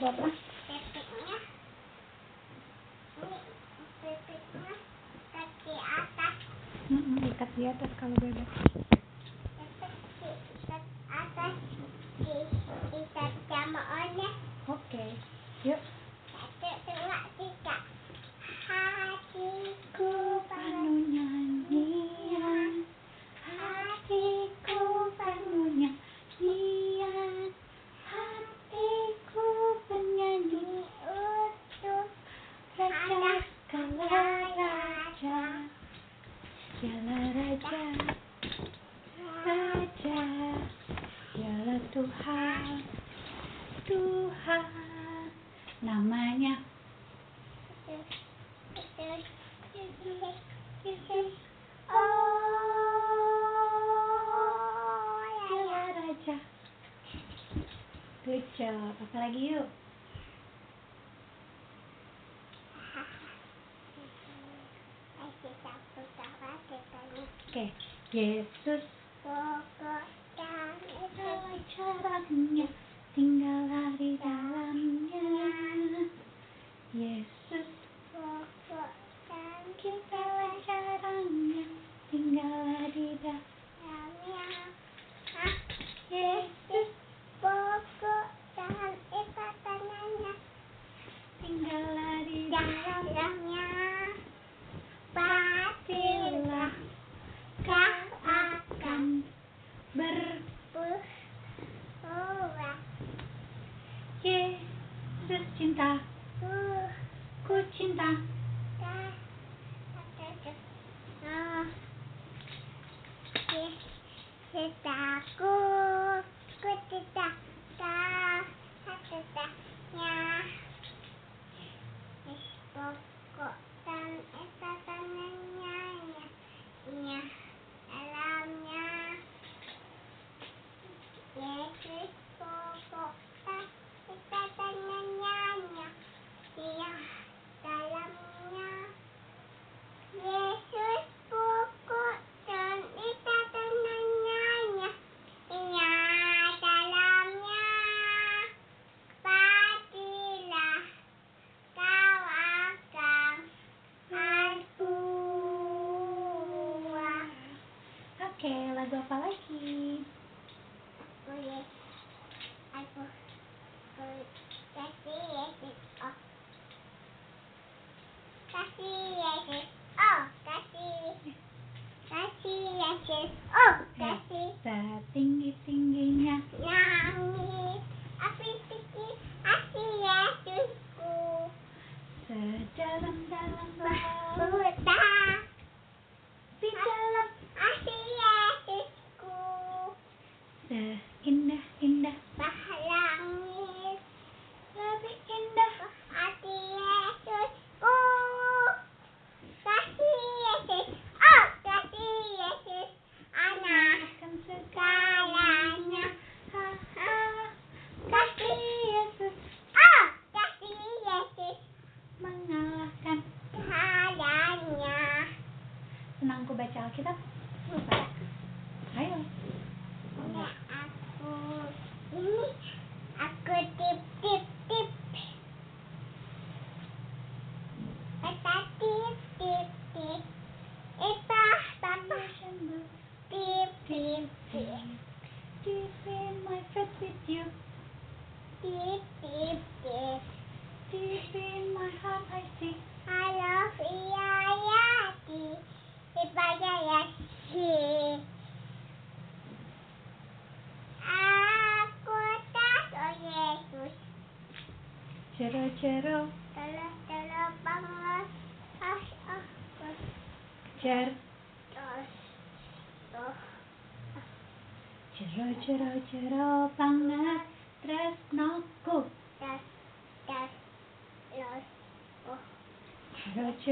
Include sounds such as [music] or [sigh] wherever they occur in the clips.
buat apa? titiknya ini titiknya kaki atas. -hmm, dekat di atas kalau bebek Siap. Apa lagi yuk? Oke, okay. Yesus ajudou a falar aqui.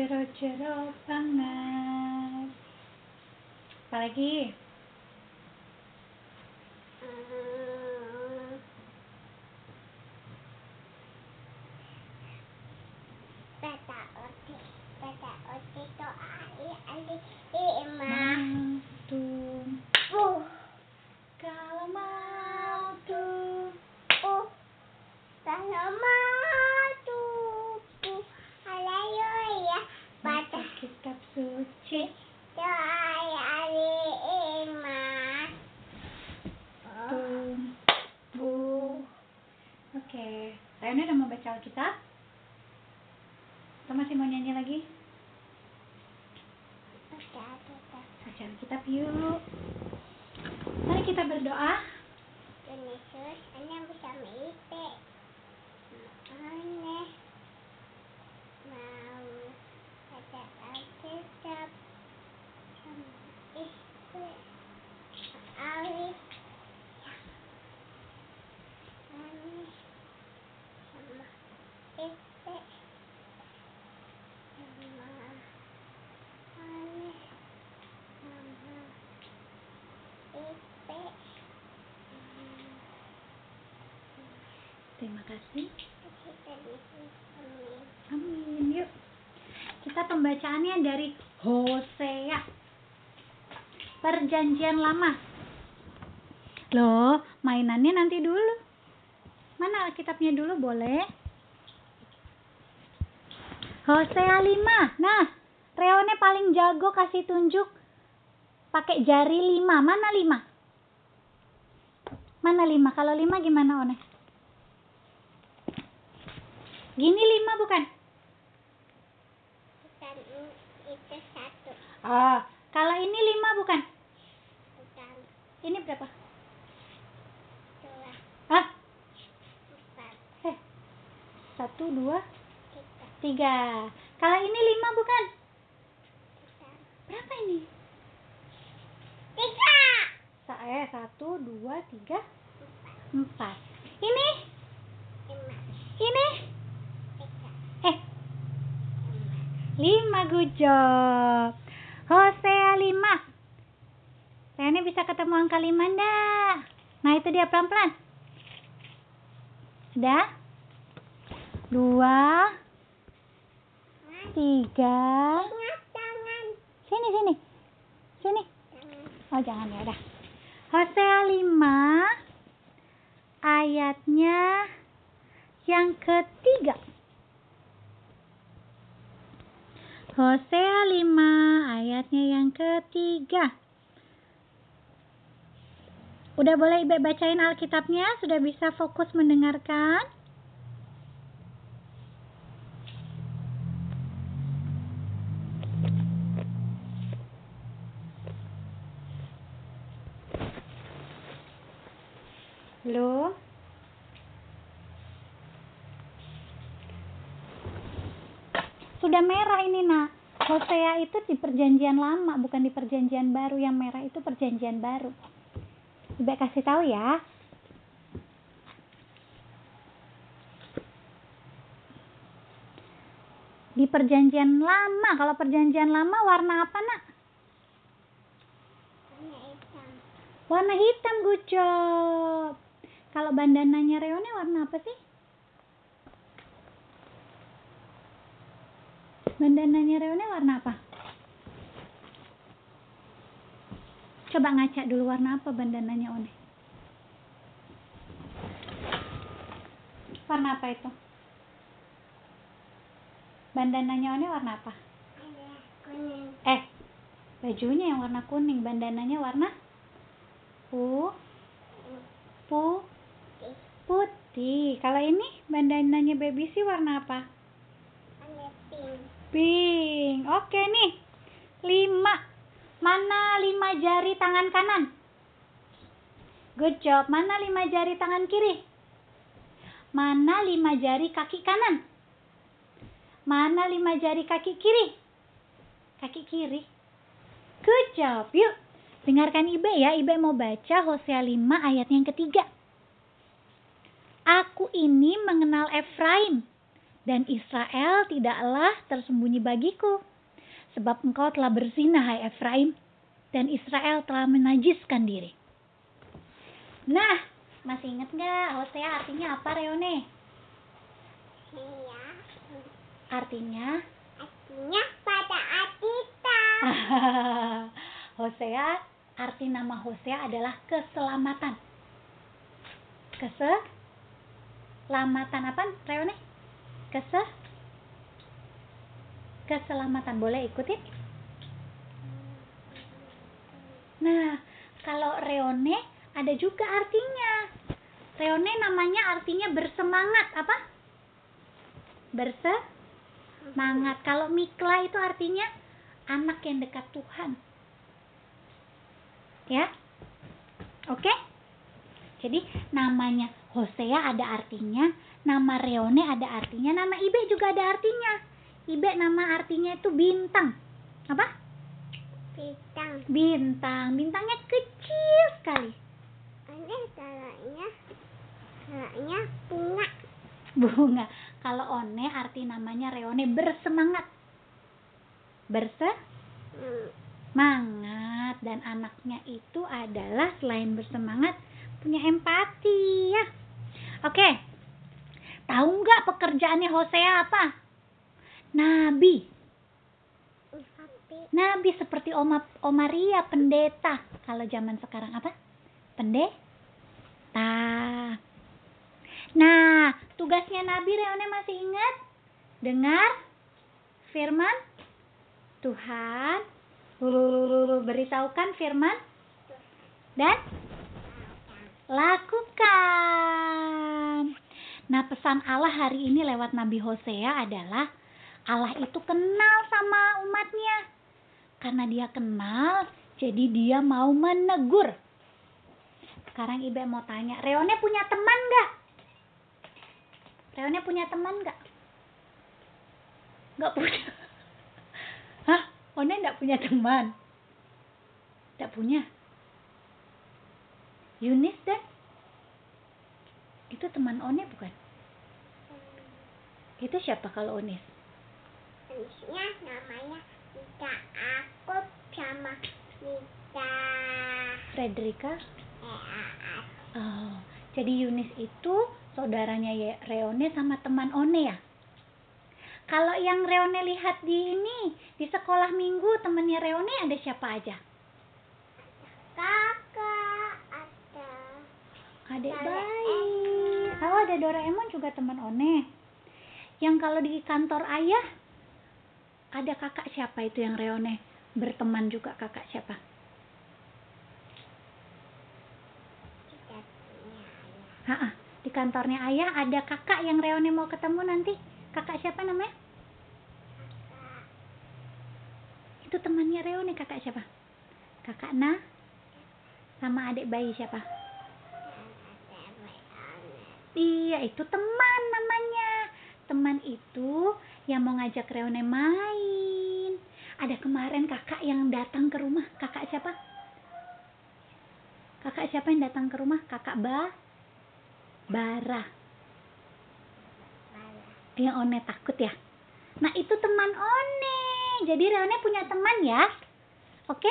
jero-jero banget apalagi Terima kasih. Amin. Yuk. Kita pembacaannya dari Hosea. Perjanjian lama. Loh, mainannya nanti dulu. Mana Alkitabnya dulu boleh? Hosea 5. Nah, Reone paling jago kasih tunjuk pakai jari 5. Mana 5? Mana 5? Kalau 5 gimana, One? Gini 5 bukan? Bukan itu satu. Ah, kalau ini 5 bukan? Bukan Ini berapa? dua, Ah, empat, eh. Satu, dua, tiga, tiga. Kalau ini 5 bukan? bukan. Berapa ini? Tiga. Sa eh, satu, dua, tiga, Empat, empat. Ini? lima, Ini? Eh, lima. 5 good job. Hosea 5. Rene bisa ketemu angka 5 enggak? Nah, itu dia pelan-pelan. Sudah? Dua, tiga. Sini, sini. Sini. Oh, jangan ya udah. Hosea 5 ayatnya yang ketiga. Hosea 5 ayatnya yang ketiga. Udah boleh Ibe bacain Alkitabnya? Sudah bisa fokus mendengarkan? Belum? Sudah merah ini nak. Hosea itu di perjanjian lama, bukan di perjanjian baru. Yang merah itu perjanjian baru. Ibu kasih tahu ya. Di perjanjian lama, kalau perjanjian lama warna apa nak? Warna hitam. Warna hitam. Kalau bandananya Reone warna apa sih? Bandananya Reone warna apa? Coba ngaca dulu warna apa bandananya One. Warna apa itu? Bandananya One warna apa? Kuning. Eh, bajunya yang warna kuning, bandananya warna pu pu Putih. putih. Kalau ini bandananya baby sih warna apa? Pink. Oke nih. Lima. Mana lima jari tangan kanan? Good job. Mana lima jari tangan kiri? Mana lima jari kaki kanan? Mana lima jari kaki kiri? Kaki kiri. Good job. Yuk, dengarkan Ibe ya. Ibe mau baca Hosea 5 ayat yang ketiga. Aku ini mengenal Efraim dan Israel tidaklah tersembunyi bagiku. Sebab engkau telah berzinah, hai Efraim, dan Israel telah menajiskan diri. Nah, masih ingat nggak Hosea artinya apa, Reone? Iya. Artinya, Artinya pada Adita. [laughs] Hosea, arti nama Hosea adalah keselamatan. Keselamatan apa, Reone? Kese keselamatan. Boleh ikutin? Nah, kalau Reone ada juga artinya. Reone namanya artinya bersemangat. Apa? bersemangat. Kalau Mikla itu artinya anak yang dekat Tuhan. Ya. Oke? Jadi namanya Hosea ada artinya, nama Reone ada artinya, nama Ibe juga ada artinya. Ibe nama artinya itu bintang. Apa? Bintang. Bintang. Bintangnya kecil sekali. Ini caranya, caranya bunga. Bunga. Kalau one arti namanya Reone bersemangat. Bersemangat Hmm. dan anaknya itu adalah selain bersemangat punya empati ya. Oke. Tahu nggak pekerjaannya Hosea apa? Nabi. Nabi seperti Oma Omaria pendeta. Kalau zaman sekarang apa? Pendeta. Nah, tugasnya Nabi Reone masih ingat? Dengar firman Tuhan. Beritahukan firman dan lakukan. Nah, pesan Allah hari ini lewat Nabi Hosea adalah Allah itu kenal sama umatnya. Karena dia kenal, jadi dia mau menegur. Sekarang Ibe mau tanya, Reone punya teman nggak? Reone punya teman nggak? Nggak punya. [laughs] Hah? One nggak punya teman? Nggak punya? Yunis dan? Itu teman One bukan? Itu siapa kalau Onis? Jenisnya namanya Nita Akut sama Nita Fredrika? Eaat. Oh, jadi Yunis itu saudaranya Ye- Reone sama teman One ya? Kalau yang Reone lihat di ini, di sekolah minggu temannya Reone ada siapa aja? Kakak ada Adik bayi. Oh, ada Doraemon juga teman One. Yang kalau di kantor ayah, ada kakak siapa itu yang Reone? Berteman juga kakak siapa? ayah. Ha di kantornya ayah ada kakak yang Reone mau ketemu nanti. Kakak siapa namanya? Kakak Itu temannya Reone kakak siapa? Kakak Na sama adik bayi siapa? Iya, itu teman namanya. Teman itu yang mau ngajak Reone main. Ada kemarin kakak yang datang ke rumah. Kakak siapa? Kakak siapa yang datang ke rumah? Kakak Ba? Bara. Yang One takut ya. Nah, itu teman One. Jadi Reone punya teman ya. Oke?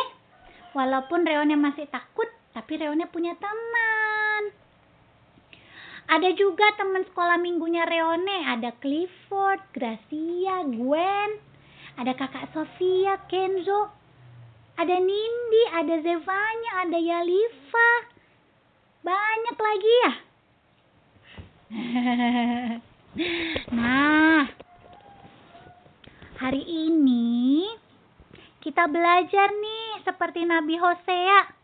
Walaupun Reone masih takut, tapi Reone punya teman. Ada juga teman sekolah minggunya Reone, ada Clifford, Gracia, Gwen, ada kakak Sofia, Kenzo, ada Nindi, ada Zevanya, ada Yalifa. Banyak lagi ya. [laughs] nah, hari ini kita belajar nih seperti Nabi Hosea.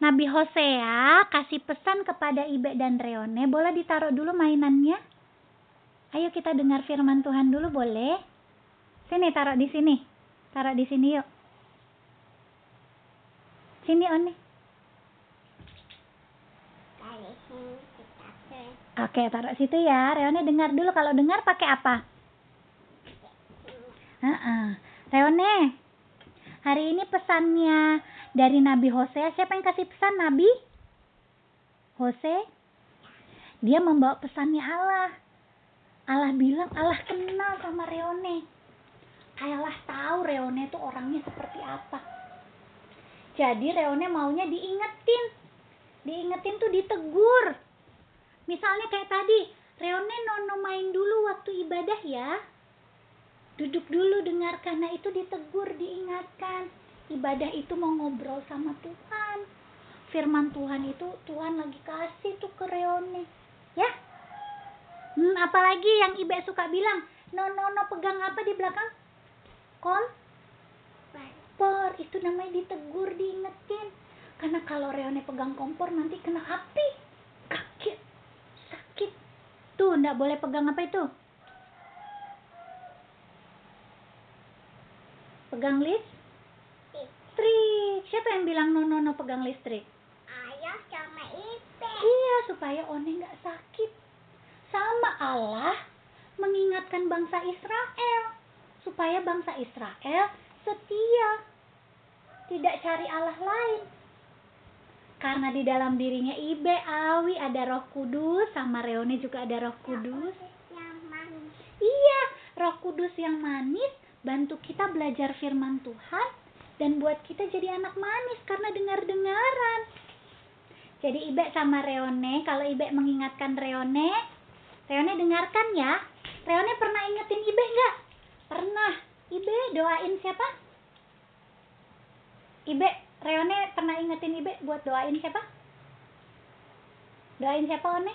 Nabi Hosea kasih pesan kepada Ibe dan Reone, boleh ditaruh dulu mainannya? Ayo kita dengar firman Tuhan dulu boleh? Sini taruh di sini. Taruh di sini yuk. Sini ke Oke, taruh situ ya. Reone dengar dulu kalau dengar pakai apa? Heeh. Reone, hari ini pesannya dari Nabi Hosea. Siapa yang kasih pesan Nabi? Hose? Dia membawa pesannya Allah. Allah bilang Allah kenal sama Reone. Allah tahu Reone itu orangnya seperti apa. Jadi Reone maunya diingetin. Diingetin tuh ditegur. Misalnya kayak tadi, Reone nono main dulu waktu ibadah ya. Duduk dulu dengarkan. Nah itu ditegur, diingatkan. Ibadah itu mau ngobrol sama Tuhan. Firman Tuhan itu Tuhan lagi kasih tuh ke Reone. Ya. Hmm, apalagi yang Ibe suka bilang, no no no pegang apa di belakang? Kompor. Itu namanya ditegur, diingetin. Karena kalau Reone pegang kompor nanti kena api. Kaget. Sakit. Tuh? Nggak boleh pegang apa itu? Pegang listrik. Siapa yang bilang no no no pegang listrik? Ayah sama Ipe. Iya, supaya One nggak sakit. Sama Allah mengingatkan bangsa Israel. Supaya bangsa Israel setia. Tidak cari Allah lain. Karena di dalam dirinya Ibe, Awi, ada roh kudus. Sama Reone juga ada roh kudus. Yang manis. Iya, roh kudus yang manis bantu kita belajar firman Tuhan dan buat kita jadi anak manis karena dengar-dengaran. Jadi Ibe sama Reone, kalau Ibe mengingatkan Reone, Reone dengarkan ya. Reone pernah ingetin Ibe nggak? Pernah. Ibe doain siapa? Ibe, Reone pernah ingetin Ibe buat doain siapa? Doain siapa One?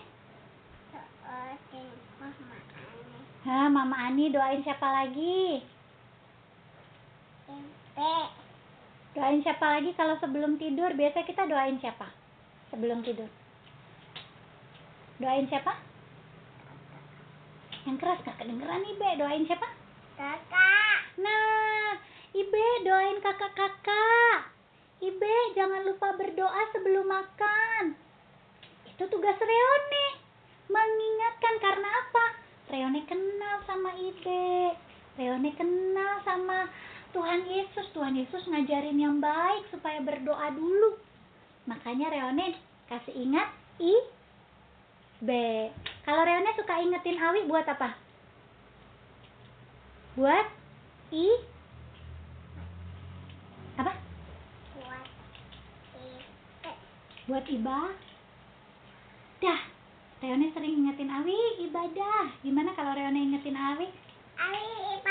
Doain Mama Ani. Hah, Mama Ani doain siapa lagi? Ipe. Doain siapa lagi kalau sebelum tidur? Biasa kita doain siapa? Sebelum tidur. Doain siapa? Yang keras gak kedengeran Ibe. Doain siapa? Kakak. Nah, Ibe doain kakak-kakak. Ibe jangan lupa berdoa sebelum makan. Itu tugas Reone. Mengingatkan karena apa? Reone kenal sama Ibe. Reone kenal sama Tuhan Yesus. Tuhan Yesus ngajarin yang baik supaya berdoa dulu. Makanya Reone kasih ingat Ibe. Kalau Reone suka ingetin Awi buat apa? Buat I apa? Buat Ipe. Buat ibadah. Reone sering ingetin Awi ibadah. Gimana kalau Reone ingetin Awi? Nah,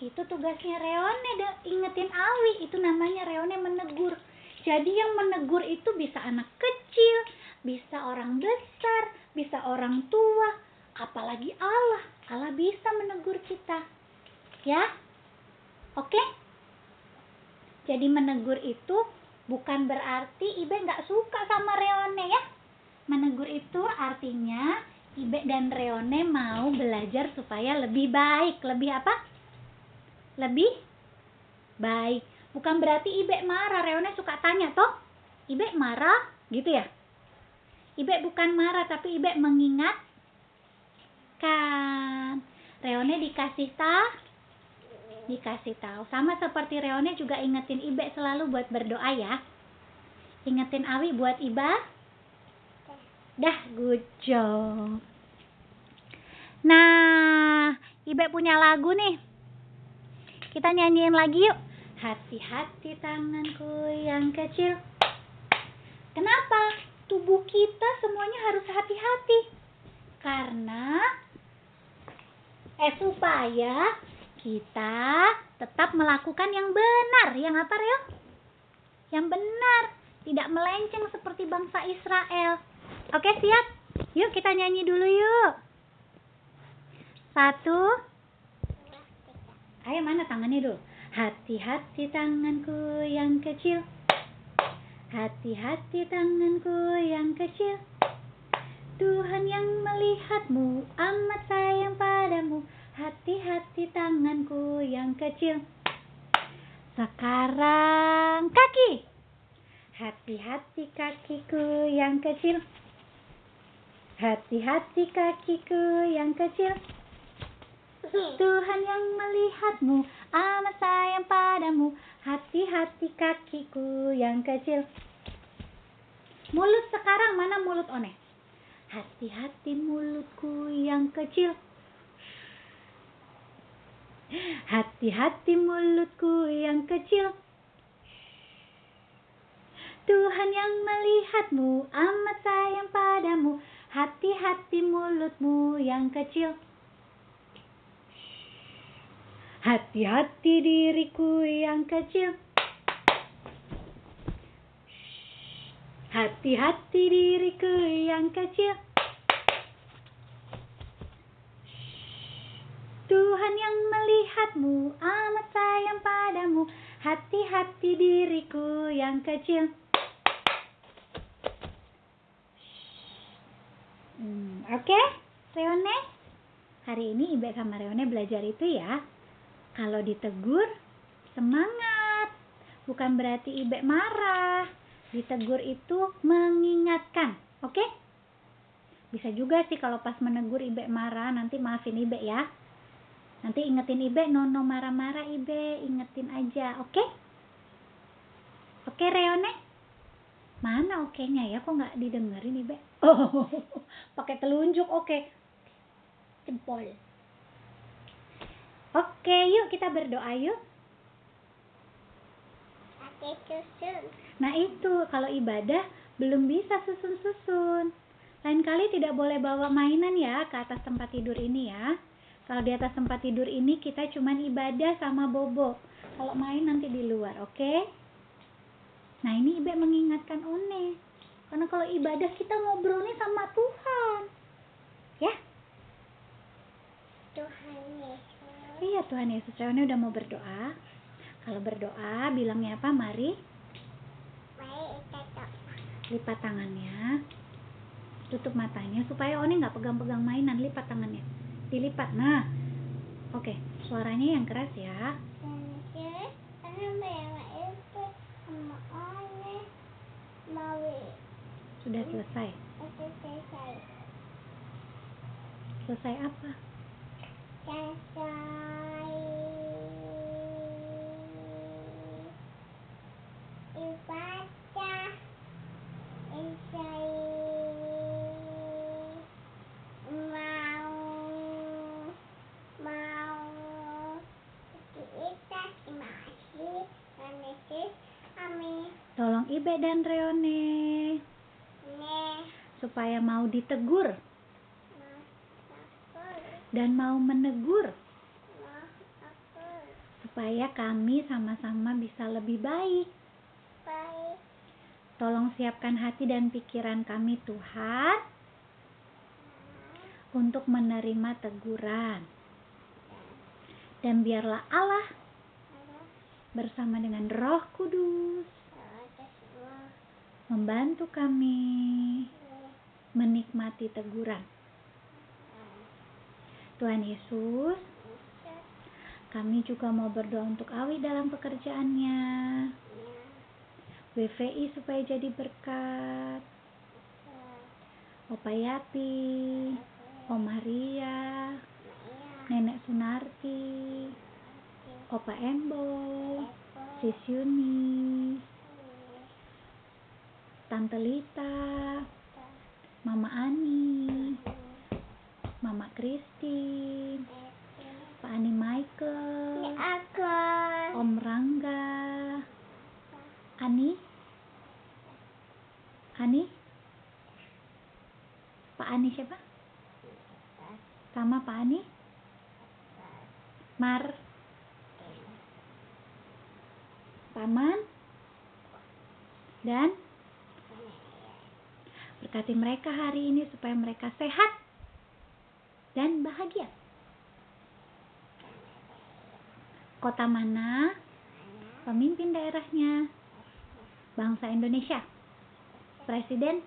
itu tugasnya Reone de- ingetin Awi. Itu namanya Reone menegur. Jadi yang menegur itu bisa anak kecil, bisa orang besar, bisa orang tua, apalagi Allah. Allah bisa menegur kita. Ya? Oke? Jadi menegur itu bukan berarti Ibe nggak suka sama Reone ya. Menegur itu artinya Ibe dan Reone mau belajar supaya lebih baik. Lebih apa? Lebih baik. Bukan berarti Ibe marah. Reone suka tanya toh. Ibe marah gitu ya. Ibe bukan marah tapi Ibe mengingatkan. Reone dikasih tahu dikasih tahu. Sama seperti Reone juga ingetin Ibe selalu buat berdoa ya. Ingetin Awi buat Iba. Dah, good job. Nah, Ibe punya lagu nih. Kita nyanyiin lagi yuk. Hati-hati tanganku yang kecil. Kenapa? Tubuh kita semuanya harus hati-hati. Karena eh supaya kita tetap melakukan yang benar. Yang apa, Reo? Yang benar, tidak melenceng seperti bangsa Israel. Oke, siap? Yuk kita nyanyi dulu yuk. Satu. Ayo mana tangannya dulu? Hati-hati tanganku yang kecil. Hati-hati tanganku yang kecil. Tuhan yang melihatmu amat sayang padamu. Hati-hati tanganku yang kecil. Sekarang kaki. Hati-hati kakiku yang kecil. Hati-hati kakiku yang kecil. Tuhan yang melihatmu amat sayang padamu. Hati-hati kakiku yang kecil. Mulut sekarang mana mulut One? Hati-hati mulutku yang kecil. Hati-hati mulutku yang kecil. Tuhan yang melihatmu amat sayang padamu. Hati-hati mulutmu yang kecil. Hati-hati diriku yang kecil. Hati-hati diriku yang kecil. Tuhan yang melihatmu amat sayang padamu. Hati-hati diriku yang kecil. Hmm. Oke, Reone? Hari ini Ibe sama Reone belajar itu ya. Kalau ditegur, semangat. Bukan berarti Ibe marah. Ditegur itu mengingatkan. Oke? Bisa juga sih kalau pas menegur Ibe marah, nanti maafin Ibe ya. Nanti ingetin Ibe, nono marah-marah Ibe, ingetin aja, oke? Oke Reone? Mana oke-nya ya? Kok nggak didengerin Ibe? [laughs] Oh, pakai telunjuk, oke. Jempol. Oke, yuk kita berdoa yuk. Pakai susun. Nah itu, kalau ibadah belum bisa susun-susun. Lain kali tidak boleh bawa mainan ya ke atas tempat tidur ini ya. Kalau di atas tempat tidur ini kita cuman ibadah sama bobo. Kalau main nanti di luar, oke? Nah ini Ibe mengingatkan One. Karena kalau ibadah kita ngobrolnya sama Tuhan. Ya? Tuhan Yesus. Iya Tuhan Yesus. One udah mau berdoa. Kalau berdoa bilangnya apa? Mari lipat tangannya. Tutup matanya supaya One nggak pegang-pegang mainan. Lipat tangannya. Dilipat. Nah. Oke, suaranya yang keras ya. Sudah selesai. Selesai apa? Selesai. Selesai. Mau. Mau. Kita. Amin. Tolong Ibe dan Reone supaya mau ditegur dan mau menegur supaya kami sama-sama bisa lebih. Baik. Tolong siapkan hati dan pikiran kami Tuhan untuk menerima teguran. Dan biarlah Allah bersama dengan Roh Kudus membantu kami menikmati teguran. Tuhan Yesus, kami juga mau berdoa untuk Awi dalam pekerjaannya. WVI supaya jadi berkat. Opa Yati, Oma Ria, Nenek Sunarti, Opa Embo, Sis Yuni, Tante Lita, Mama Ani, Mama Kristi, Pak Ani Michael, Aku. Om Rangga, Ani, Ani, Ani siapa? Sama Pak Ani, Mar, Paman, dan? Berkati mereka hari ini supaya mereka sehat dan bahagia. Kota mana? Pemimpin daerahnya? Bangsa Indonesia, presiden?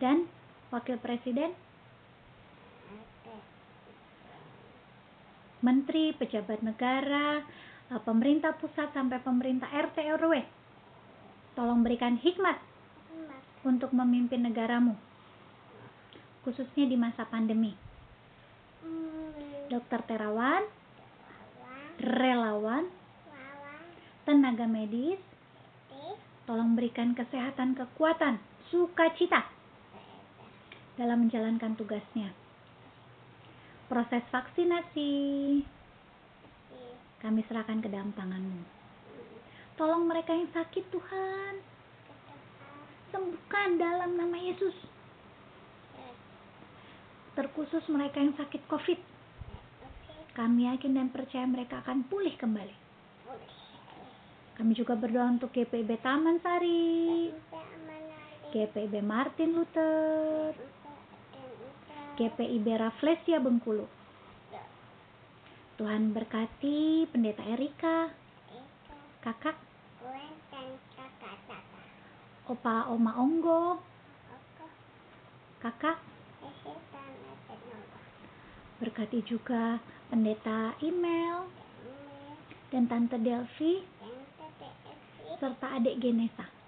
Dan wakil presiden, menteri, pejabat negara, eh, pemerintah pusat sampai pemerintah RT RW. Tolong berikan hikmat untuk memimpin negaramu, khususnya di masa pandemi. Dokter terawan, relawan, tenaga medis, tolong berikan kesehatan, kekuatan, sukacita dalam menjalankan tugasnya. Proses vaksinasi kami serahkan ke dalam tanganmu. Tolong mereka yang sakit Tuhan, sembuhkan dalam nama Yesus. Terkhusus mereka yang sakit COVID, kami yakin dan percaya mereka akan pulih kembali. Kami juga berdoa untuk GPIB Taman Sari, GPIB Martin Luther, GPIB Raflesia Bengkulu. Tuhan berkati Pendeta Erika, kakak, opa oma Onggo, kakak, Berkati juga pendeta email dan tante Delvi serta adik Genesa.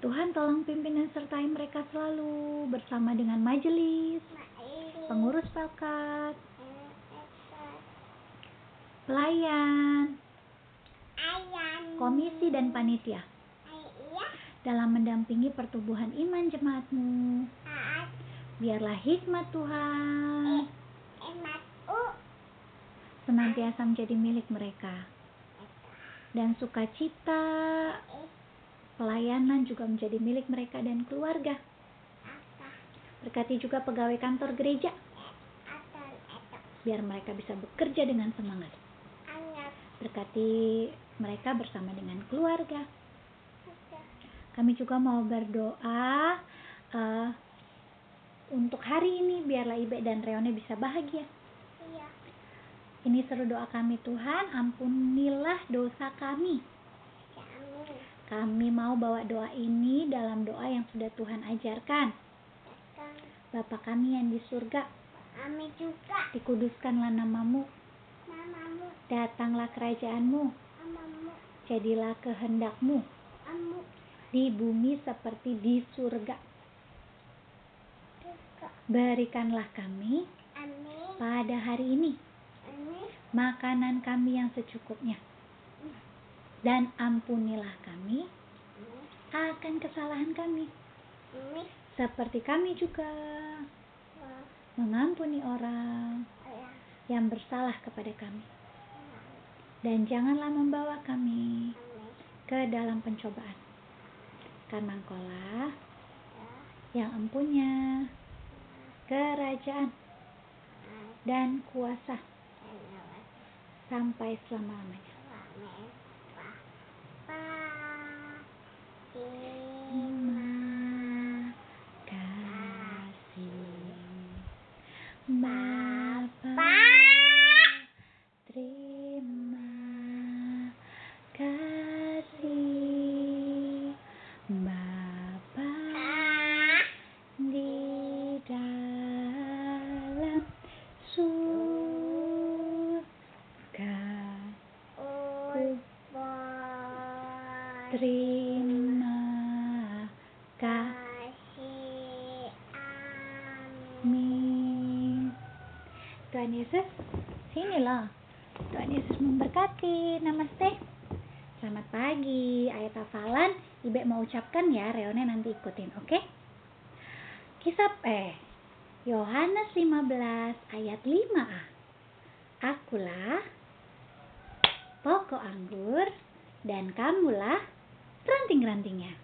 Tuhan tolong pimpin dan sertai mereka selalu bersama dengan majelis, pengurus pelkat, pelayan, komisi dan panitia dalam mendampingi pertumbuhan iman jemaatmu. Biarlah hikmat Tuhan senantiasa menjadi milik mereka. Dan sukacita pelayanan juga menjadi milik mereka dan keluarga. Berkati juga pegawai kantor gereja, biar mereka bisa bekerja dengan semangat. Berkati mereka bersama dengan keluarga. Kami juga mau berdoa uh, untuk hari ini, biarlah Ibe dan Reone bisa bahagia. Ini seru doa kami Tuhan, ampunilah dosa kami. Kami mau bawa doa ini dalam doa yang sudah Tuhan ajarkan. Bapa kami yang di surga, Kami juga. dikuduskanlah namamu, namamu, datanglah kerajaanmu, namamu, jadilah kehendakmu. Amu, di bumi seperti di surga. juga, Berikanlah kami amin, pada hari ini amin, makanan kami yang secukupnya. Dan ampunilah kami akan kesalahan kami, seperti kami juga mengampuni orang ayah, yang bersalah kepada kami. Dan janganlah membawa kami ke dalam pencobaan. Karena engkaulah ya, yang empunya kerajaan dan kuasa amin, sampai selama-lamanya. Terima kasih Bapa Terima kasih Bapa di dalam surga Terima Memberkati. Namaste. Selamat pagi. Ayat hafalan Ibe mau ucapkan ya, Reone nanti ikutin, oke? Kisah eh Yohanes 15 ayat 5a. Akulah pokok anggur dan kamulah ranting-rantingnya.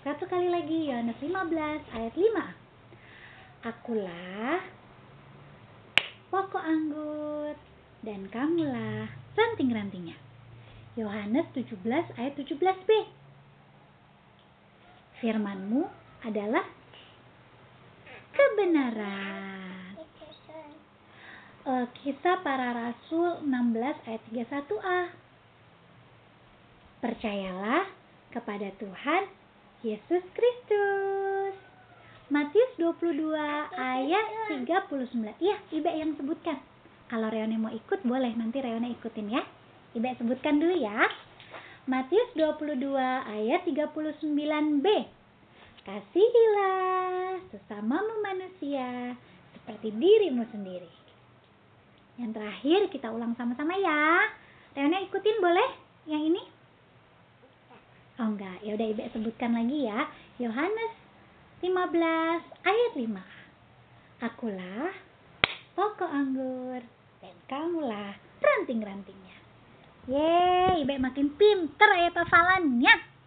Satu kali lagi Yohanes 15 ayat 5a. Akulah pokok anggur dan kamulah ranting-rantingnya. Yohanes 17 ayat 17b. Firmanmu adalah kebenaran. Eh, kisah para rasul 16 ayat 31a. Percayalah kepada Tuhan Yesus Kristus. Matius 22 ayat 39. Iya, Ibe yang sebutkan. Kalau Reone mau ikut boleh nanti Reone ikutin ya. Ibe sebutkan dulu ya. Matius 22 ayat 39b. Kasihilah sesamamu manusia seperti dirimu sendiri. Yang terakhir kita ulang sama-sama ya. Reone ikutin boleh yang ini? Oh enggak, ya udah Ibe sebutkan lagi ya. Yohanes 15 ayat 5. Akulah pokok anggur kamulah ranting-rantingnya. Yeay, Ibe makin pinter ayat hafalannya.